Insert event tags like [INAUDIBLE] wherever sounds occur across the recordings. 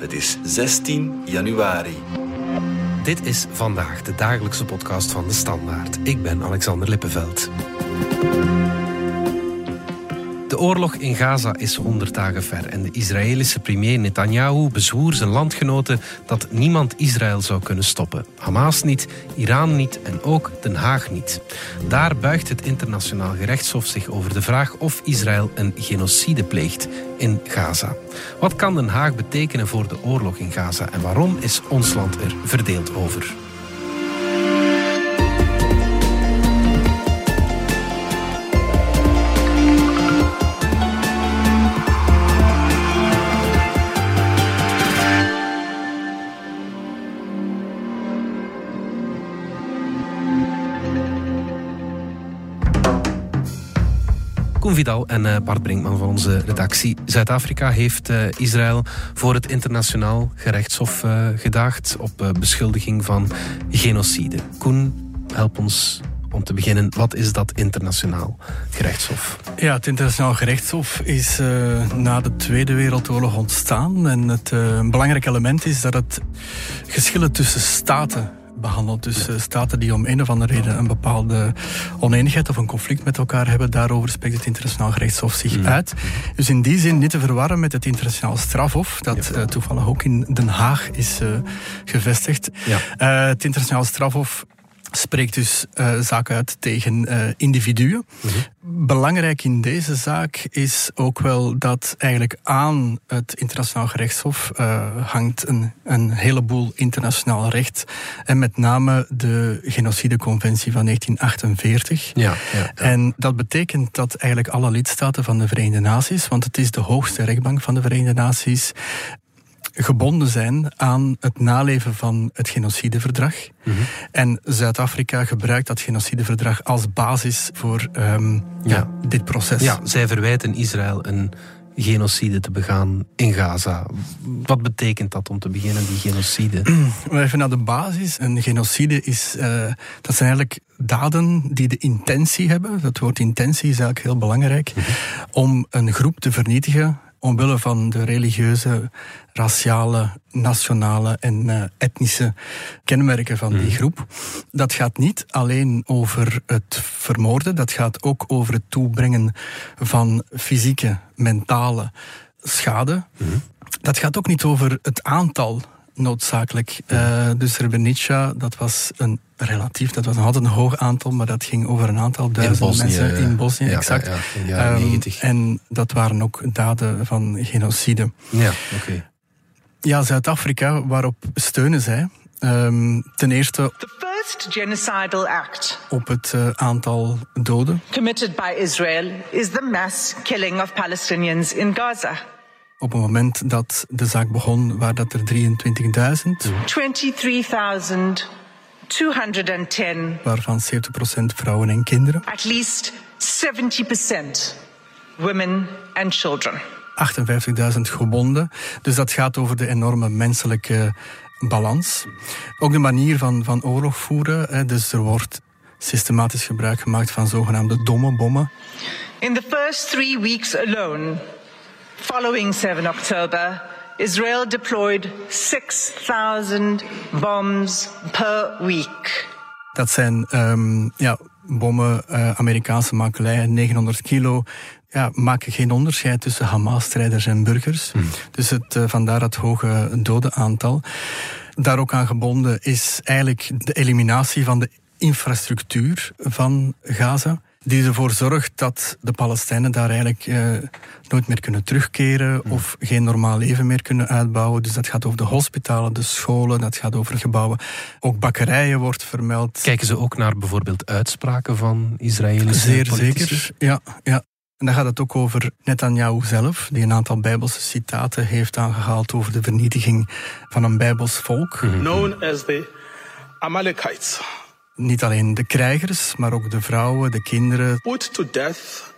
Het is 16 januari. Dit is vandaag de dagelijkse podcast van de Standaard. Ik ben Alexander Lippenveld. Oorlog in Gaza is 100 dagen ver en de Israëlische premier Netanyahu bezwoer zijn landgenoten dat niemand Israël zou kunnen stoppen. Hamas niet, Iran niet en ook Den Haag niet. Daar buigt het internationaal gerechtshof zich over de vraag of Israël een genocide pleegt in Gaza. Wat kan Den Haag betekenen voor de oorlog in Gaza en waarom is ons land er verdeeld over? Koen Vidal en eh, Bart Brinkman van onze redactie. Zuid-Afrika heeft eh, Israël voor het internationaal gerechtshof uh, gedaagd op beschuldiging van genocide. Koen, help ons om te beginnen, wat is dat internationaal gerechtshof? Ja, het internationaal gerechtshof is na de Tweede Wereldoorlog ontstaan. En het uh, belangrijk element is dat het geschillen tussen staten behandeld. Dus uh, staten die om een of andere reden een bepaalde oneenigheid of een conflict met elkaar hebben, daarover spreekt het internationaal gerechtshof zich mm. uit. Dus in die zin niet te verwarren met het internationaal strafhof, dat ja. uh, toevallig ook in Den Haag is uh, gevestigd. Het internationaal strafhof spreekt dus uh, zaken uit tegen uh, individuen. -hmm. Belangrijk in deze zaak is ook wel dat eigenlijk aan het internationaal gerechtshof uh, hangt een, een heleboel internationaal recht. En met name de genocideconventie van 1948. Ja, ja, ja. En dat betekent dat eigenlijk alle lidstaten van de Verenigde Naties, want het is de hoogste rechtbank van de Verenigde Naties, gebonden zijn aan het naleven van het genocideverdrag. Mm -hmm. En Zuid-Afrika gebruikt dat genocideverdrag als basis voor um, ja. ja. dit proces. Ja, zij verwijten Israël een genocide te begaan in Gaza. Wat betekent dat om te beginnen, die genocide? [CLEARS THROAT] Even naar de basis. Een genocide is, uh, dat zijn eigenlijk daden die de intentie hebben, dat woord intentie is eigenlijk heel belangrijk, mm -hmm. om een groep te vernietigen omwille van de religieuze, raciale, nationale en uh, etnische kenmerken van die groep. Dat gaat niet alleen over het vermoorden, dat gaat ook over het toebrengen van fysieke, mentale schade. Mm. Dat gaat ook niet over het aantal noodzakelijk. Uh, dus Srebrenica, dat was een relatief, dat was nog altijd een hoog aantal, maar dat ging over een aantal duizend mensen in Bosnië, ja, exact. Ja, in de jaren 90. Um, en dat waren ook daden van genocide. Ja, oké. Okay. Ja, Zuid-Afrika, waarop steunen zij? Um, ten eerste. The first genocidal act. Op het uh, aantal doden. Committed by Israel is the mass killing of Palestinians in Gaza. Op het moment dat de zaak begon, waren dat er 23.000. 23.000. 210. Waarvan 70% vrouwen en kinderen. At least 70% women and children. 58.000 gewonden. Dus dat gaat over de enorme menselijke balans. Ook de manier van, van oorlog voeren. Hè. Dus er wordt systematisch gebruik gemaakt van zogenaamde domme bommen. In the first three weeks alone, following 7 October, Israel deployed 6,000 bombs per week. Dat zijn um, ja, bommen, uh, Amerikaanse makelij, 900 kilo. Ja, maken geen onderscheid tussen Hamas-strijders en burgers. Hmm. Dus het, uh, vandaar het hoge dodenaantal. Daar ook aan gebonden is eigenlijk de eliminatie van de infrastructuur van Gaza die ervoor zorgt dat de Palestijnen daar eigenlijk uh, nooit meer kunnen terugkeren mm. of geen normaal leven meer kunnen uitbouwen. Dus dat gaat over de hospitalen, de scholen, dat gaat over gebouwen. Ook bakkerijen wordt vermeld. Kijken ze ook naar bijvoorbeeld uitspraken van Israëlische Zeer politici? zeker, ja. ja. En dan gaat het ook over Netanyahu zelf, die een aantal Bijbelse citaten heeft aangehaald over de vernietiging van een Bijbels volk. Mm -hmm. Known as the Amalekites niet alleen de krijgers, maar ook de vrouwen, de kinderen. Put to death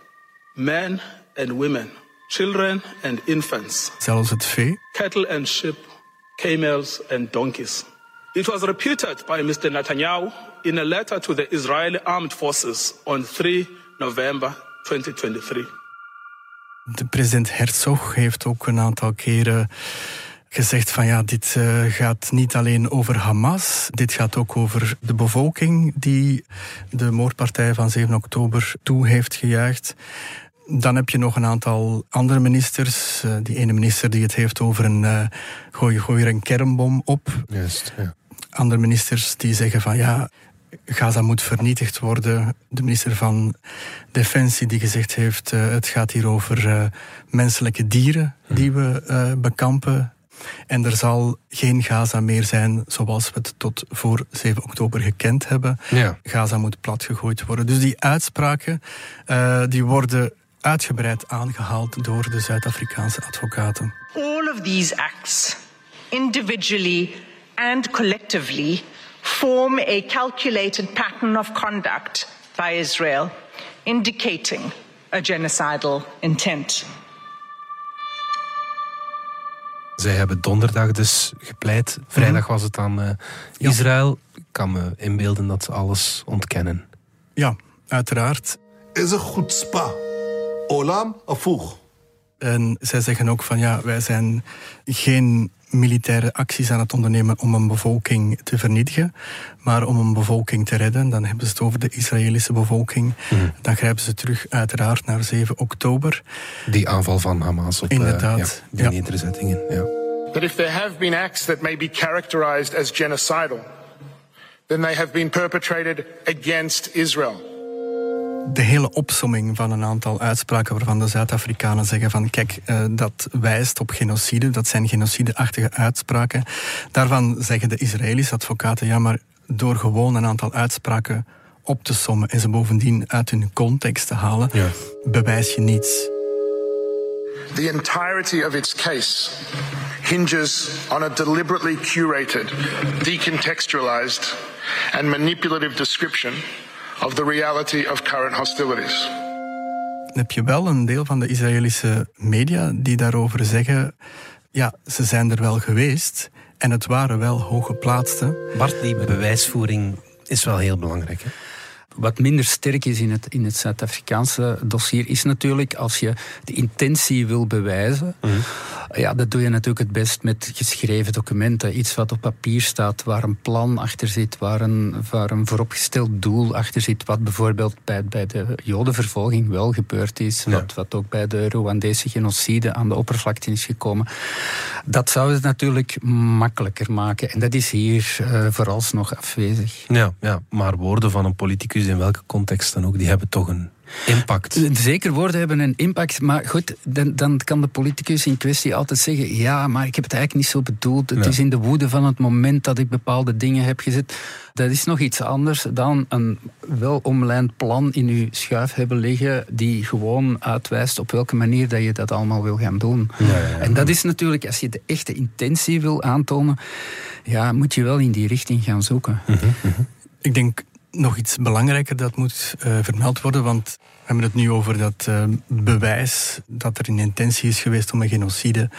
men and women, children and infants. Zelfs het vee. Cattle and sheep, camels and donkeys. It was reputed by Mr. Netanyahu in a letter to the Israeli armed forces on 3 November 2023. De president Herzog heeft ook een aantal keren gezegd van ja, dit uh, gaat niet alleen over Hamas, dit gaat ook over de bevolking die de moordpartij van 7 oktober toe heeft gejuicht. Dan heb je nog een aantal andere ministers. Uh, die ene minister die het heeft over een uh, gooi, gooi er een kernbom op. Juist, ja. Andere ministers die zeggen van ja, Gaza moet vernietigd worden. De minister van Defensie die gezegd heeft... Uh, het gaat hier over uh, menselijke dieren die we uh, bekampen. En er zal geen Gaza meer zijn zoals we het tot voor 7 oktober gekend hebben. Ja. Gaza moet platgegooid worden. Dus die uitspraken die worden uitgebreid aangehaald door de Zuid-Afrikaanse advocaten. All of these acts, individually and collectively form a calculated pattern of conduct by Israel, indicating a genocidal intent. Zij hebben donderdag dus gepleit. Vrijdag was het aan uh, Israël. Ik kan me inbeelden dat ze alles ontkennen. Ja, uiteraard. Is een goed spa. Olam afoeg. En zij zeggen ook van ja, wij zijn geen militaire acties aan het ondernemen om een bevolking te vernietigen, maar om een bevolking te redden. Dan hebben ze het over de Israëlische bevolking. Mm. Dan grijpen ze terug uiteraard naar 7 oktober. Die aanval van Hamas op Inderdaad. Uh, ja, die ja. nederzettingen. Ja. That if there have been acts that may be characterized as genocidal, then they have been perpetrated against Israel de hele opsomming van een aantal uitspraken waarvan de Zuid-Afrikanen zeggen van kijk, uh, dat wijst op genocide, dat zijn genocideachtige uitspraken. Daarvan zeggen de Israëlische advocaten ja, maar door gewoon een aantal uitspraken op te sommen en ze bovendien uit hun context te halen, ja. bewijs je niets. The entirety of its case hinges on a deliberately curated, decontextualized and manipulative description of the reality of current hostilities. Heb je wel een deel van de Israëlische media die daarover zeggen: ja, ze zijn er wel geweest en het waren wel hooggeplaatsten. Bart, die bewijsvoering is wel heel belangrijk. Hè? Wat minder sterk is in het, in het Zuid-Afrikaanse dossier is natuurlijk als je de intentie wil bewijzen. Mm. Ja, dat doe je natuurlijk het best met geschreven documenten. Iets wat op papier staat, waar een plan achter zit, waar een, waar een vooropgesteld doel achter zit. Wat bijvoorbeeld bij, bij de Jodenvervolging wel gebeurd is. Ja. Wat, wat ook bij de Rwandese genocide aan de oppervlakte is gekomen. Dat zou het natuurlijk makkelijker maken. En dat is hier uh, vooralsnog afwezig. Ja, ja, maar woorden van een politicus in welke context dan ook, die hebben toch een impact. Zeker woorden hebben een impact, maar goed, dan, dan kan de politicus in kwestie altijd zeggen: ja, maar ik heb het eigenlijk niet zo bedoeld. Het ja. is in de woede van het moment dat ik bepaalde dingen heb gezet. Dat is nog iets anders dan een wel omlijnd plan in uw schuif hebben liggen, die gewoon uitwijst op welke manier dat je dat allemaal wil gaan doen. Ja, ja, en dat is natuurlijk, als je de echte intentie wil aantonen, ja, moet je wel in die richting gaan zoeken. Mm -hmm. Ik denk nog iets belangrijker dat moet uh, vermeld worden, want we hebben het nu over dat uh, bewijs dat er een intentie is geweest om een genocide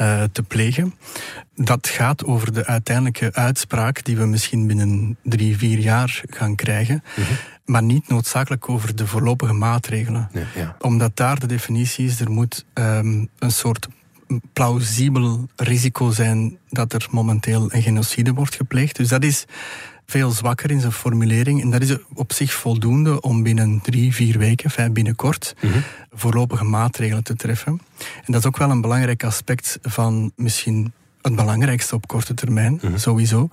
uh, te plegen. Dat gaat over de uiteindelijke uitspraak die we misschien binnen drie, vier jaar gaan krijgen. -hmm. Maar niet noodzakelijk over de voorlopige maatregelen. Ja, ja. Omdat daar de definitie is, er moet um, een soort plausibel risico zijn dat er momenteel een genocide wordt gepleegd. Dus dat is veel zwakker in zijn formulering. En dat is op zich voldoende om binnen drie, vier weken, fijn binnenkort, mm -hmm. voorlopige maatregelen te treffen. En dat is ook wel een belangrijk aspect van misschien het belangrijkste op korte termijn, Mhm. mm -hmm. sowieso,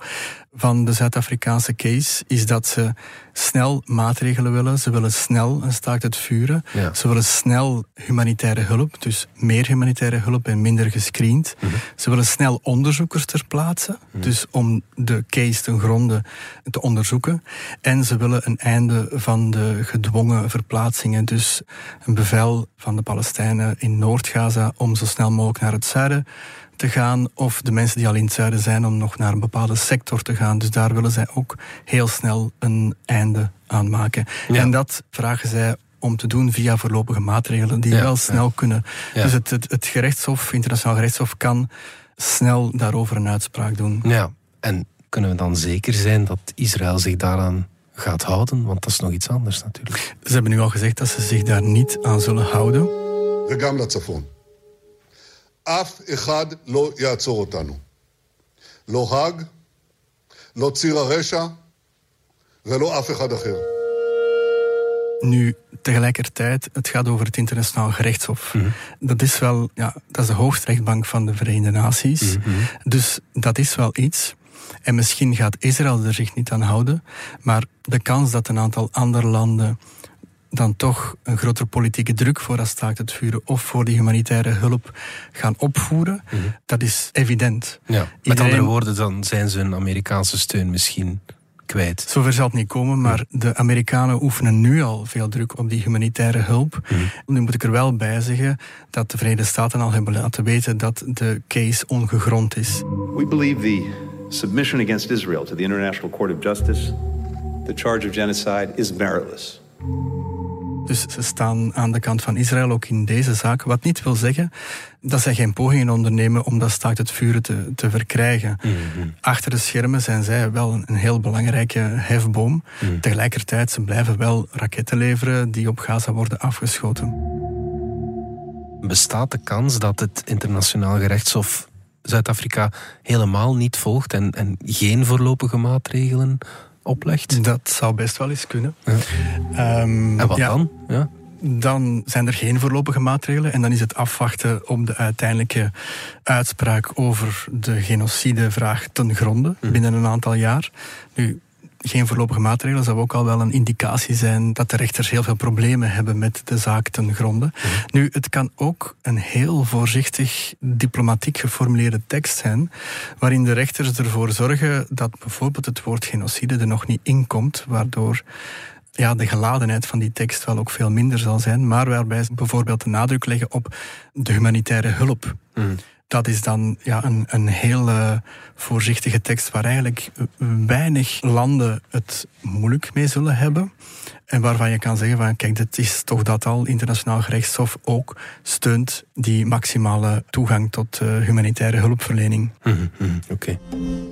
van de Zuid-Afrikaanse case, is dat ze snel maatregelen willen. Ze willen snel een staakt het vuren. Ja. Ze willen snel humanitaire hulp, dus meer humanitaire hulp en minder gescreend. Mhm. Ze willen snel onderzoekers ter plaatse, dus om de case ten gronde te onderzoeken. En ze willen een einde van de gedwongen verplaatsingen, dus een bevel van de Palestijnen in Noord-Gaza om zo snel mogelijk naar het zuiden te gaan, of de mensen die al in het zuiden zijn om nog naar een bepaalde sector te gaan. Dus daar willen zij ook heel snel een einde aan maken. Ja. En dat vragen zij om te doen via voorlopige maatregelen die Ja, wel snel ja. kunnen. Ja. Dus het, het, het gerechtshof, internationaal gerechtshof, kan snel daarover een uitspraak doen. Ja, en kunnen we dan zeker zijn dat Israël zich daaraan gaat houden? Want dat is nog iets anders natuurlijk. Ze hebben nu al gezegd dat ze zich daar niet aan zullen houden. וגם לצפון. אף אחד לא יעצור אותנו. לא האג, לא ציר הרשע ולא אף אחד אחר. Nu, tegelijkertijd, het gaat over het internationaal gerechtshof. Dat is wel, ja, dat is de hoogste rechtbank van de Verenigde Naties. Dus dat is wel iets. En misschien gaat Israël er zich niet aan houden, maar de kans dat een aantal andere landen dan toch een grotere politieke druk voor dat staakt het vuren of voor die humanitaire hulp gaan opvoeren, dat is evident. Ja. Met Iedereen- andere woorden, dan zijn ze een Amerikaanse steun misschien kwijt. Zover zal het niet komen, maar de Amerikanen oefenen nu al veel druk op die humanitaire hulp. Nu moet ik er wel bij zeggen dat de Verenigde Staten al hebben laten weten dat de case ongegrond is. We believe the submission against Israel to the International Court of Justice, the charge of genocide, is meritless. Dus ze staan aan de kant van Israël ook in deze zaak. Wat niet wil zeggen dat zij geen pogingen ondernemen om dat staakt het vuren te, te verkrijgen. Achter de schermen zijn zij wel een, een heel belangrijke hefboom. Tegelijkertijd, ze blijven wel raketten leveren die op Gaza worden afgeschoten. Bestaat de kans dat het internationaal gerechtshof Zuid-Afrika helemaal niet volgt en, en geen voorlopige maatregelen oplegt? Dat zou best wel eens kunnen. Ja. Ehm, En wat ja, dan? Ja. Dan zijn er geen voorlopige maatregelen en dan is het afwachten op de uiteindelijke uitspraak over de genocidevraag ten gronde binnen een aantal jaar. Nu, geen voorlopige maatregelen zou ook al wel een indicatie zijn dat de rechters heel veel problemen hebben met de zaak ten gronde. Nu, het kan ook een heel voorzichtig diplomatiek geformuleerde tekst zijn, waarin de rechters ervoor zorgen dat bijvoorbeeld het woord genocide er nog niet in komt, waardoor ja, de geladenheid van die tekst wel ook veel minder zal zijn, maar waarbij ze bijvoorbeeld de nadruk leggen op de humanitaire hulp. Dat is dan ja, een, een heel voorzichtige tekst waar eigenlijk eh, weinig landen het moeilijk mee zullen hebben. En waarvan je kan zeggen van kijk, dit is toch dat al internationaal gerechtshof ook steunt die maximale toegang tot eh, humanitaire hulpverlening. Mhm, mhm, Oké.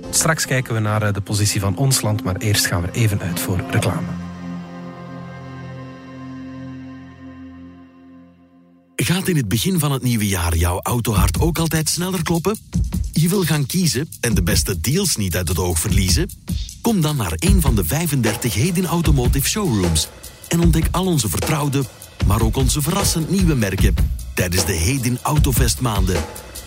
Straks kijken we naar eh, de positie van ons land, maar eerst gaan we even uit voor reclame. Gaat in het begin van het nieuwe jaar jouw autohart ook altijd sneller kloppen? Je wil gaan kiezen en de beste deals niet uit het oog verliezen? Kom dan naar een van de 35 Hedin Automotive showrooms en ontdek al onze vertrouwde, maar ook onze verrassend nieuwe merken tijdens de Hedin Autofest maanden.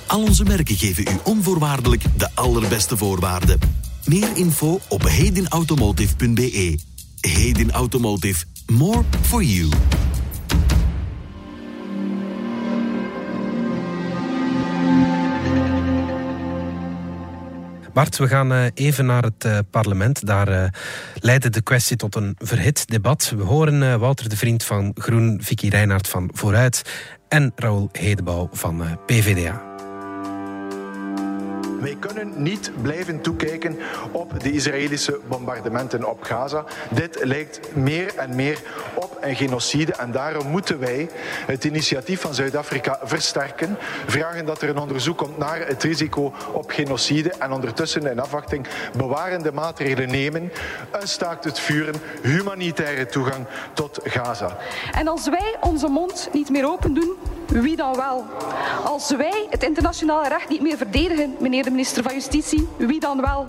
Al onze merken geven u onvoorwaardelijk de allerbeste voorwaarden. Meer info op hedinautomotive.be. Hedin Automotive. More for you. Bart, we gaan eh, even naar het eh, parlement. Daar eh, leidde de kwestie tot een verhit debat. We horen Wouter de Vriend van Groen, Vicky Reinhardt van Vooruit en Raoul Hedebouw van PVDA. Wij kunnen niet blijven toekijken op de Israëlische bombardementen op Gaza. Dit lijkt meer en meer op een genocide en daarom moeten wij het initiatief van Zuid-Afrika versterken. Vragen dat er een onderzoek komt naar het risico op genocide en ondertussen in afwachting bewarende maatregelen nemen. Een staakt het vuren, humanitaire toegang tot Gaza. En als wij onze mond niet meer open doen, wie dan wel? Als wij het internationale recht niet meer verdedigen, meneer de minister van Justitie, wie dan wel?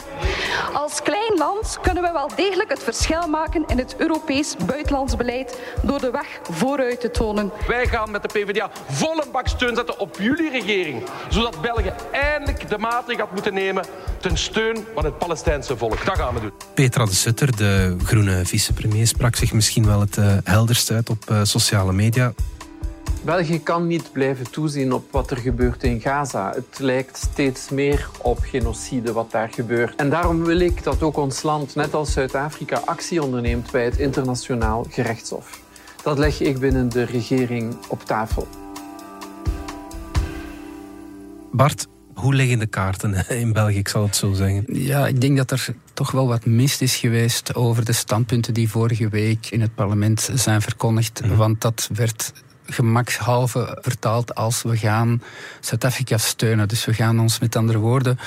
Als klein land kunnen we wel degelijk het verschil maken in het Europees buitenlands beleid door de weg vooruit te tonen. Wij gaan met de PvdA volle bak steun zetten op jullie regering, zodat België eindelijk de maatregelen gaat moeten nemen ten steun van het Palestijnse volk. Dat gaan we doen. Petra de Sutter, de groene vicepremier, sprak zich misschien wel het eh, helderst uit op eh, sociale media. België kan niet blijven toezien op wat er gebeurt in Gaza. Het lijkt steeds meer op genocide wat daar gebeurt. En daarom wil ik dat ook ons land, net als Zuid-Afrika, actie onderneemt bij het internationaal gerechtshof. Dat leg ik binnen de regering op tafel. Bart, hoe liggen de kaarten [LAUGHS] in België, ik zal het zo zeggen? Ja, ik denk dat er toch wel wat mist is geweest over de standpunten die vorige week in het parlement zijn verkondigd. Want dat werd gemakshalve vertaald als we gaan Zuid-Afrika steunen. Dus we gaan ons met andere woorden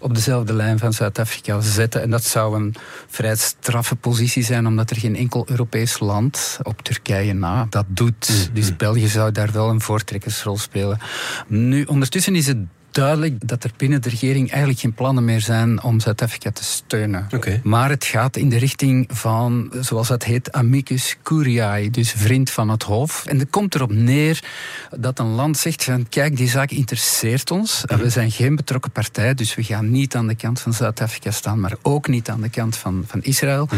op dezelfde lijn van Zuid-Afrika zetten. En dat zou een vrij straffe positie zijn, omdat er geen enkel Europees land op Turkije na dat doet. Mm, dus mm. België zou daar wel een voortrekkersrol spelen. Nu, ondertussen is het duidelijk dat er binnen de regering eigenlijk geen plannen meer zijn om Zuid-Afrika te steunen. Maar het gaat in de richting van, zoals dat heet, amicus curiae, dus vriend van het Hof. En het komt erop neer dat een land zegt van, kijk, die zaak interesseert ons. Mhm. We zijn geen betrokken partij, dus we gaan niet aan de kant van Zuid-Afrika staan, maar ook niet aan de kant van, van Israël. Mhm.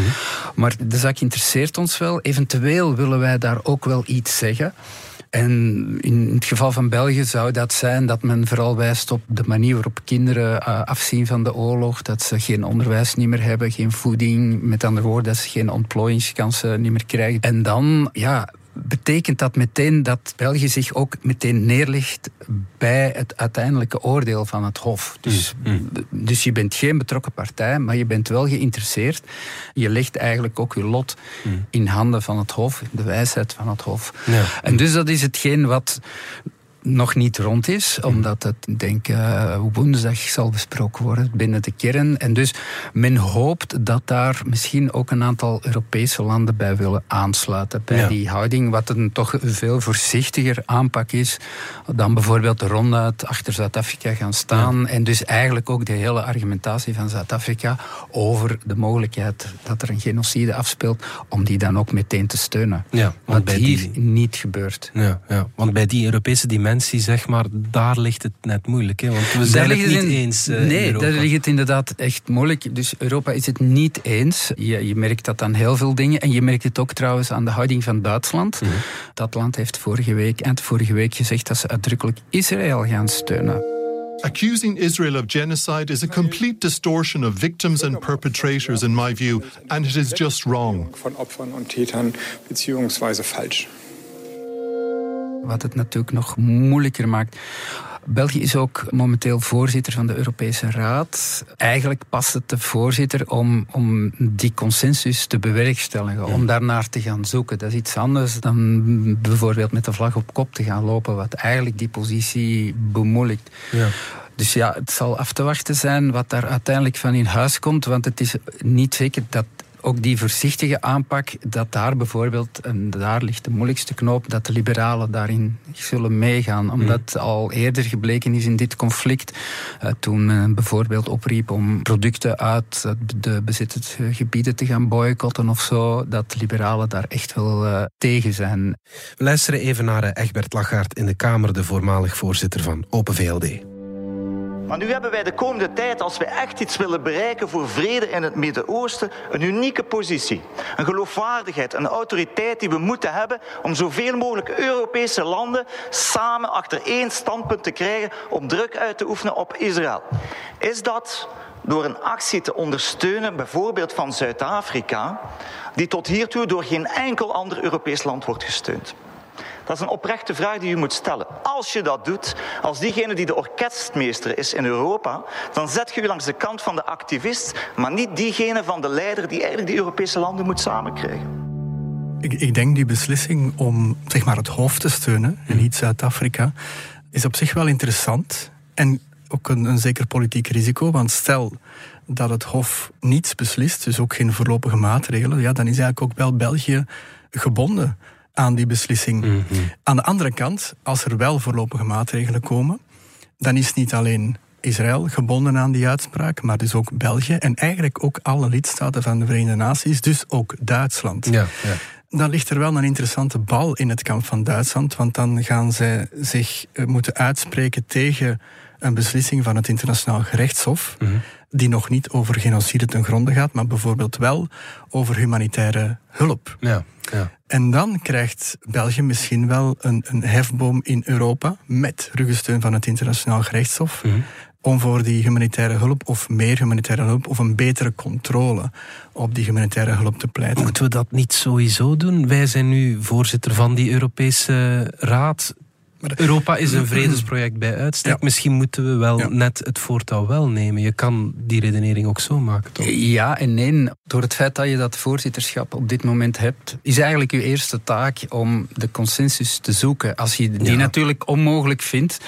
Maar de zaak interesseert ons wel. Eventueel willen wij daar ook wel iets zeggen. En in het geval van België zou dat zijn dat men vooral wijst op de manier waarop kinderen uh, afzien van de oorlog. Dat ze geen onderwijs niet meer hebben, geen voeding. Met andere woorden, dat ze geen ontplooiingskansen niet meer krijgen. En dan, ja, betekent dat meteen dat België zich ook meteen neerlegt bij het uiteindelijke oordeel van het Hof. Dus, mm, mm. dus je bent geen betrokken partij, maar je bent wel geïnteresseerd. Je legt eigenlijk ook je lot mm. in handen van het Hof, de wijsheid van het Hof. Ja. En dus dat is hetgeen wat nog niet rond is, omdat het, denk uh, woensdag zal besproken worden binnen de kern. En dus men hoopt dat daar misschien ook een aantal Europese landen bij willen aansluiten. Bij die houding, wat een toch veel voorzichtiger aanpak is dan bijvoorbeeld de ronduit achter Zuid-Afrika gaan staan. En dus eigenlijk ook de hele argumentatie van Zuid-Afrika over de mogelijkheid dat er een genocide afspeelt, om die dan ook meteen te steunen. Ja, wat hier die... niet gebeurt. Ja, ja, want bij die Europese dimensie zeg maar, daar ligt het net moeilijk. Hè? Want we zijn het niet eens. Uh, nee, daar ligt het inderdaad echt moeilijk. Dus Europa is het niet eens. Je, je, merkt dat aan heel veel dingen. En je merkt het ook trouwens aan de houding van Duitsland. Mhm. Dat land heeft vorige week, eind vorige week gezegd dat ze uitdrukkelijk Israël gaan steunen. Accusing Israel of genocide is a complete distortion of victims and perpetrators, in my view, and it is just wrong. Van Opfern und Tätern beziehungsweise falsch. Wat het natuurlijk nog moeilijker maakt. België is ook momenteel voorzitter van de Europese Raad. Eigenlijk past het de voorzitter om, om die consensus te bewerkstelligen, om daarnaar te gaan zoeken. Dat is iets anders dan bijvoorbeeld met de vlag op kop te gaan lopen, wat eigenlijk die positie bemoeilijkt. Ja. Dus ja, het zal af te wachten zijn wat daar uiteindelijk van in huis komt, want het is niet zeker dat ook die voorzichtige aanpak, dat daar bijvoorbeeld, en daar ligt de moeilijkste knoop, dat de liberalen daarin zullen meegaan. Omdat mm. al eerder gebleken is in dit conflict, uh, toen men bijvoorbeeld opriep om producten uit de bezette gebieden te gaan boycotten of zo, dat liberalen daar echt wel uh, tegen zijn. We luisteren even naar eh, Egbert Lachaert in de Kamer, de voormalig voorzitter van Open VLD. Maar nu hebben wij de komende tijd, als we echt iets willen bereiken voor vrede in het Midden-Oosten, een unieke positie. Een geloofwaardigheid, een autoriteit die we moeten hebben om zoveel mogelijk Europese landen samen achter één standpunt te krijgen om druk uit te oefenen op Israël. Is dat door een actie te ondersteunen, bijvoorbeeld van Zuid-Afrika, die tot hiertoe door geen enkel ander Europees land wordt gesteund? Dat is een oprechte vraag die u moet stellen. Als je dat doet, als diegene die de orkestmeester is in Europa, dan zet je u langs de kant van de activist, maar niet diegene van de leider die eigenlijk die Europese landen moet samenkrijgen. Ik, ik denk die beslissing om zeg maar, het hoofd te steunen en niet Zuid-Afrika, is op zich wel interessant. En ook een, een zeker politiek risico, want stel dat het Hof niets beslist, dus ook geen voorlopige maatregelen, ja, dan is eigenlijk ook wel België gebonden aan die beslissing. Mhm. Aan de andere kant, als er wel voorlopige maatregelen komen, dan is niet alleen Israël gebonden aan die uitspraak, maar dus ook België en eigenlijk ook alle lidstaten van de Verenigde Naties, dus ook Duitsland. Ja, ja. Dan ligt er wel een interessante bal in het kamp van Duitsland, want dan gaan zij zich eh, moeten uitspreken tegen een beslissing van het Internationaal Gerechtshof, mhm. die nog niet over genocide ten gronde gaat, maar bijvoorbeeld wel over humanitaire hulp. Ja, ja. En dan krijgt België misschien wel een, een hefboom in Europa, met ruggensteun van het Internationaal Gerechtshof, mhm. Om voor die humanitaire hulp of meer humanitaire hulp of een betere controle op die humanitaire hulp te pleiten. Moeten we dat niet sowieso doen? Wij zijn nu voorzitter van die Europese Raad Europa is een vredesproject bij uitstek. Misschien moeten we wel net het voortouw wel nemen. Je kan die redenering ook zo maken, toch? Ja en nee. Door het feit dat je dat voorzitterschap op dit moment hebt, is eigenlijk je eerste taak om de consensus te zoeken. Als je die natuurlijk onmogelijk vindt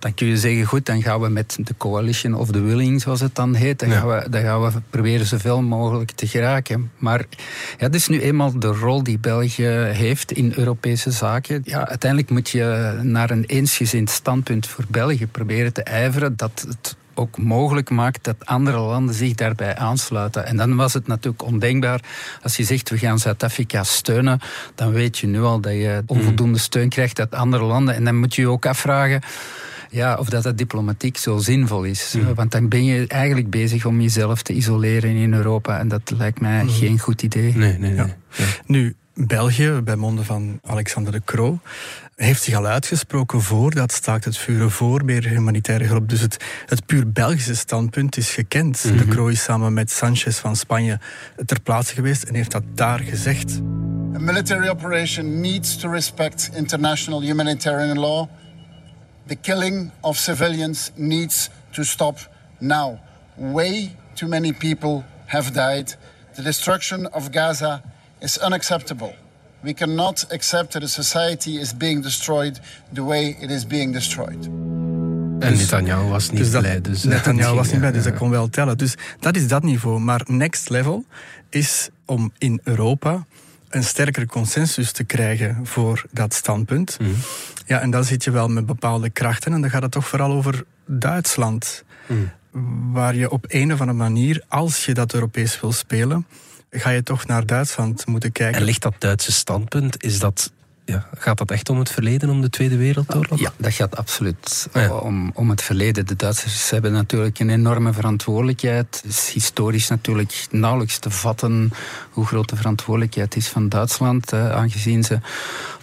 dan kun je zeggen, goed, dan gaan we met de coalition of the willing, zoals het dan heet, dan, gaan, we, dan gaan we proberen zoveel mogelijk te geraken. Maar ja, dat is nu eenmaal de rol die België heeft in Europese zaken. Ja, uiteindelijk moet je naar een eensgezind standpunt voor België proberen te ijveren dat het ook mogelijk maakt dat andere landen zich daarbij aansluiten. En dan was het natuurlijk ondenkbaar. Als je zegt we gaan Zuid-Afrika steunen, dan weet je nu al dat je onvoldoende steun krijgt uit andere landen. En dan moet je je ook afvragen ja, of dat, dat diplomatiek zo zinvol is. Mhm. Want dan ben je eigenlijk bezig om jezelf te isoleren in Europa. En dat lijkt mij mhm. geen goed idee. Nee, nee, nee. Nu, België, bij monden van Alexander de Croo, heeft zich al uitgesproken voor dat staakt het vuren, voor meer humanitaire hulp. Dus het, het puur Belgische standpunt is gekend. De Croo is samen met Sanchez van Spanje ter plaatse geweest en heeft dat daar gezegd. A military operation needs to respect international humanitarian law The killing of civilians needs to stop now. Way too many people have died. The destruction of Gaza is unacceptable. We cannot accept that a society is being destroyed the way it is being destroyed. En Netanyahu was niet dus dat, blij. Dus eh, Netanyahu was [LAUGHS] niet blij, dus dat kon wel tellen. Dus dat is dat niveau. Maar next level is om in Europa een sterkere consensus te krijgen voor dat standpunt. Mhm. Ja, en dan zit je wel met bepaalde krachten. En dan gaat het toch vooral over Duitsland. Mm. Waar je op een of andere manier, als je dat Europees wil spelen, ga je toch naar Duitsland moeten kijken. En ligt dat Duitse standpunt, is dat ja, gaat dat echt om het verleden, om de Tweede Wereldoorlog? Ja, dat gaat absoluut ah, om, om het verleden. De Duitsers hebben natuurlijk een enorme verantwoordelijkheid. Het is historisch natuurlijk nauwelijks te vatten hoe groot de verantwoordelijkheid is van Duitsland, aangezien ze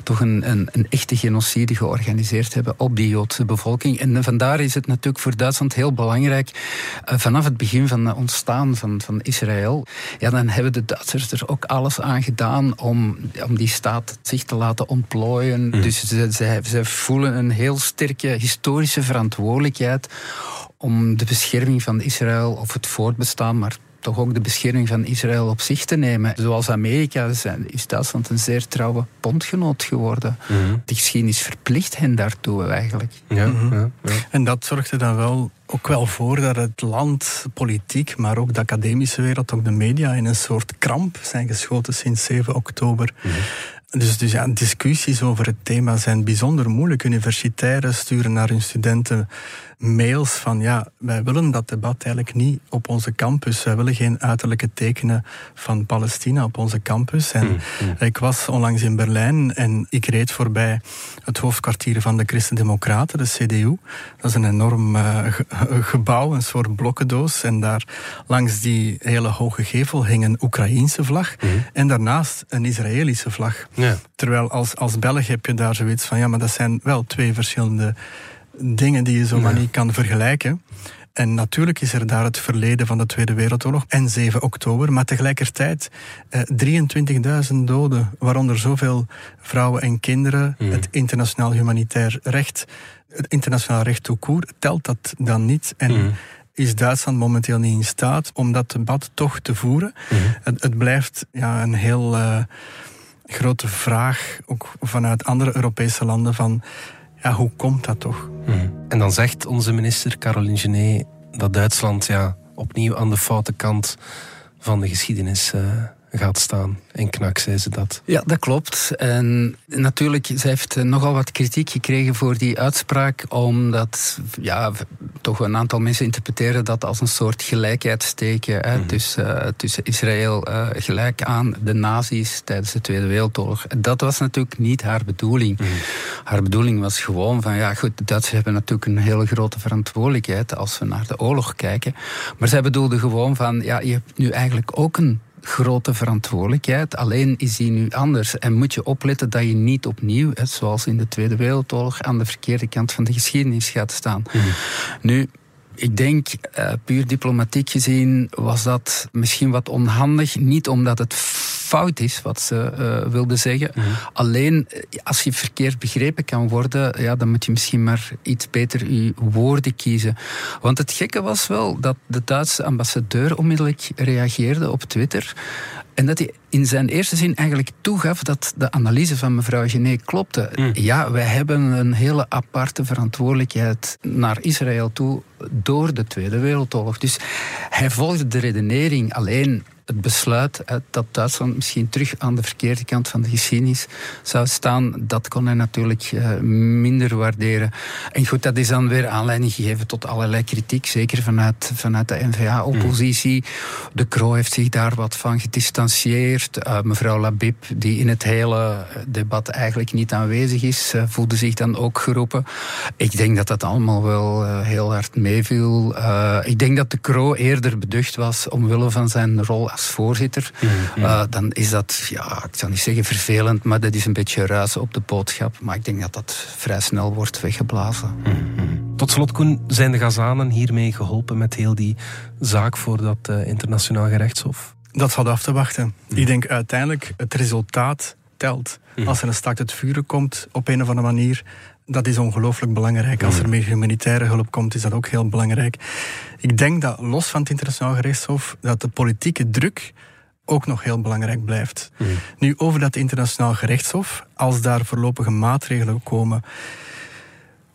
toch een, een, een, echte genocide georganiseerd hebben op die Joodse bevolking. En vandaar is het natuurlijk voor Duitsland heel belangrijk, eh, vanaf het begin van het ontstaan van, van Israël, ja, dan hebben de Duitsers er ook alles aan gedaan om, om die staat zich te laten ontplooien. Mm. Dus ze, ze, ze voelen een heel sterke historische verantwoordelijkheid om de bescherming van Israël of het voortbestaan, maar toch ook de bescherming van Israël op zich te nemen. Zoals Amerika is Duitsland een zeer trouwe bondgenoot geworden. Mm De geschiedenis verplicht hen daartoe eigenlijk. Ja, mhm. ja, ja, En dat zorgde dan wel ook wel voor dat het land, politiek, maar ook de academische wereld, ook de media, in een soort kramp zijn geschoten sinds 7 oktober. Mhm. Dus, dus ja, discussies over het thema zijn bijzonder moeilijk. Universitairen sturen naar hun studenten mails van ja, wij willen dat debat eigenlijk niet op onze campus. Wij willen geen uiterlijke tekenen van Palestina op onze campus. En mm, mm. ik was onlangs in Berlijn en ik reed voorbij het hoofdkwartier van de Christen-Democraten, de CDU. Dat is een enorm uh, gebouw, een soort blokkendoos. En daar langs die hele hoge gevel hing een Oekraïense vlag. Mm. En daarnaast een Israëlische vlag. Terwijl als, als Belg heb je daar zoiets van, ja, maar dat zijn wel twee verschillende dingen die je zo maar niet kan vergelijken. En natuurlijk is er daar het verleden van de Tweede Wereldoorlog en 7 oktober, maar tegelijkertijd eh, 23.000 doden, waaronder zoveel vrouwen en kinderen. Hmm. Het internationaal humanitair recht, het internationaal recht tout telt dat dan niet. En hmm. is Duitsland momenteel niet in staat om dat debat toch te voeren. Hmm. Het, het, blijft ja, een heel uh, grote vraag, ook vanuit andere Europese landen, van ja, hoe komt dat toch? Mhm. En dan zegt onze minister Caroline Genet dat Duitsland ja, opnieuw aan de foute kant van de geschiedenis uh, gaat staan. En knak zei ze dat. Ja, dat klopt. En natuurlijk, zij heeft nogal wat kritiek gekregen voor die uitspraak, omdat ja, toch een aantal mensen interpreteren dat als een soort gelijkheidsteken hè, mhm. tussen, tussen Israël uh, gelijk aan de nazi's tijdens de Tweede Wereldoorlog. Dat was natuurlijk niet haar bedoeling. Mhm. Haar bedoeling was gewoon van, ja goed, de Duitsers hebben natuurlijk een hele grote verantwoordelijkheid als we naar de oorlog kijken. Maar zij bedoelde gewoon van, ja, je hebt nu eigenlijk ook een grote verantwoordelijkheid. Alleen is die nu anders. En moet je opletten dat je niet opnieuw, zoals in de Tweede Wereldoorlog, aan de verkeerde kant van de geschiedenis gaat staan. Mhm. Nu, ik denk, uh, puur diplomatiek gezien, was dat misschien wat onhandig. Niet omdat het fout is wat ze uh, wilde zeggen. Mhm. Alleen als je verkeerd begrepen kan worden, ja, dan moet je misschien maar iets beter je woorden kiezen. Want het gekke was wel dat de Duitse ambassadeur onmiddellijk reageerde op Twitter. En dat hij in zijn eerste zin eigenlijk toegaf dat de analyse van mevrouw Genet klopte. Mm. Ja, wij hebben een hele aparte verantwoordelijkheid naar Israël toe door de Tweede Wereldoorlog. Dus hij volgde de redenering alleen het besluit dat Duitsland misschien terug aan de verkeerde kant van de geschiedenis zou staan, dat kon hij natuurlijk eh, minder waarderen. En goed, dat is dan weer aanleiding gegeven tot allerlei kritiek, zeker vanuit, vanuit de NVA-oppositie. De Croo heeft zich daar wat van gedistanceerd. Uh, mevrouw Labib, die in het hele debat eigenlijk niet aanwezig is, uh, voelde zich dan ook geroepen. Ik denk dat dat allemaal wel heel hard meeviel. ik denk dat de Croo eerder beducht was omwille van zijn rol als voorzitter, mm, uh, dan is dat, ja, ik zal niet zeggen vervelend, maar dat is een beetje ruis op de boodschap. Maar ik denk dat dat vrij snel wordt weggeblazen. Mm, Tot slot, Koen, zijn de Gazanen hiermee geholpen met heel die zaak voor dat uh, internationaal gerechtshof? Dat valt af te wachten. Ik denk uiteindelijk het resultaat telt. Als er een start het vuren komt op een of andere manier, dat is ongelooflijk belangrijk. Als er meer humanitaire hulp komt, is dat ook heel belangrijk. Ik denk dat los van het internationaal gerechtshof, dat de politieke druk ook nog heel belangrijk blijft. Hmm. Nu, over dat internationaal gerechtshof, als daar voorlopige maatregelen komen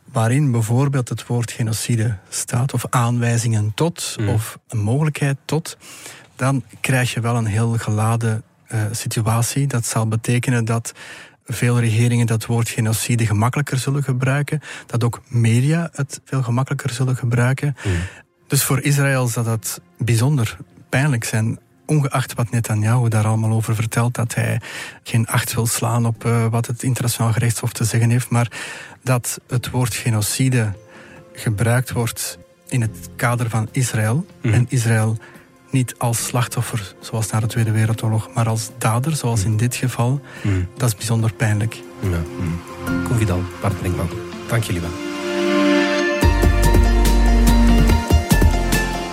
waarin bijvoorbeeld het woord genocide staat, of aanwijzingen tot, hmm. of een mogelijkheid tot, dan krijg je wel een heel geladen uh, situatie. Dat zal betekenen dat veel regeringen dat woord genocide gemakkelijker zullen gebruiken. Dat ook media het veel gemakkelijker zullen gebruiken. Mm. Dus voor Israël zal dat bijzonder pijnlijk zijn. Ongeacht wat Netanyahu daar allemaal over vertelt, dat hij geen acht wil slaan op uh, wat het internationaal gerechtshof te zeggen heeft, maar dat het woord genocide gebruikt wordt in het kader van Israël. Mm. En Israël niet als slachtoffer, zoals na de Tweede Wereldoorlog, maar als dader, zoals in dit geval, mm. dat is bijzonder pijnlijk. Ja. Mm. Confidant, Bart Brinkman. Dank jullie wel.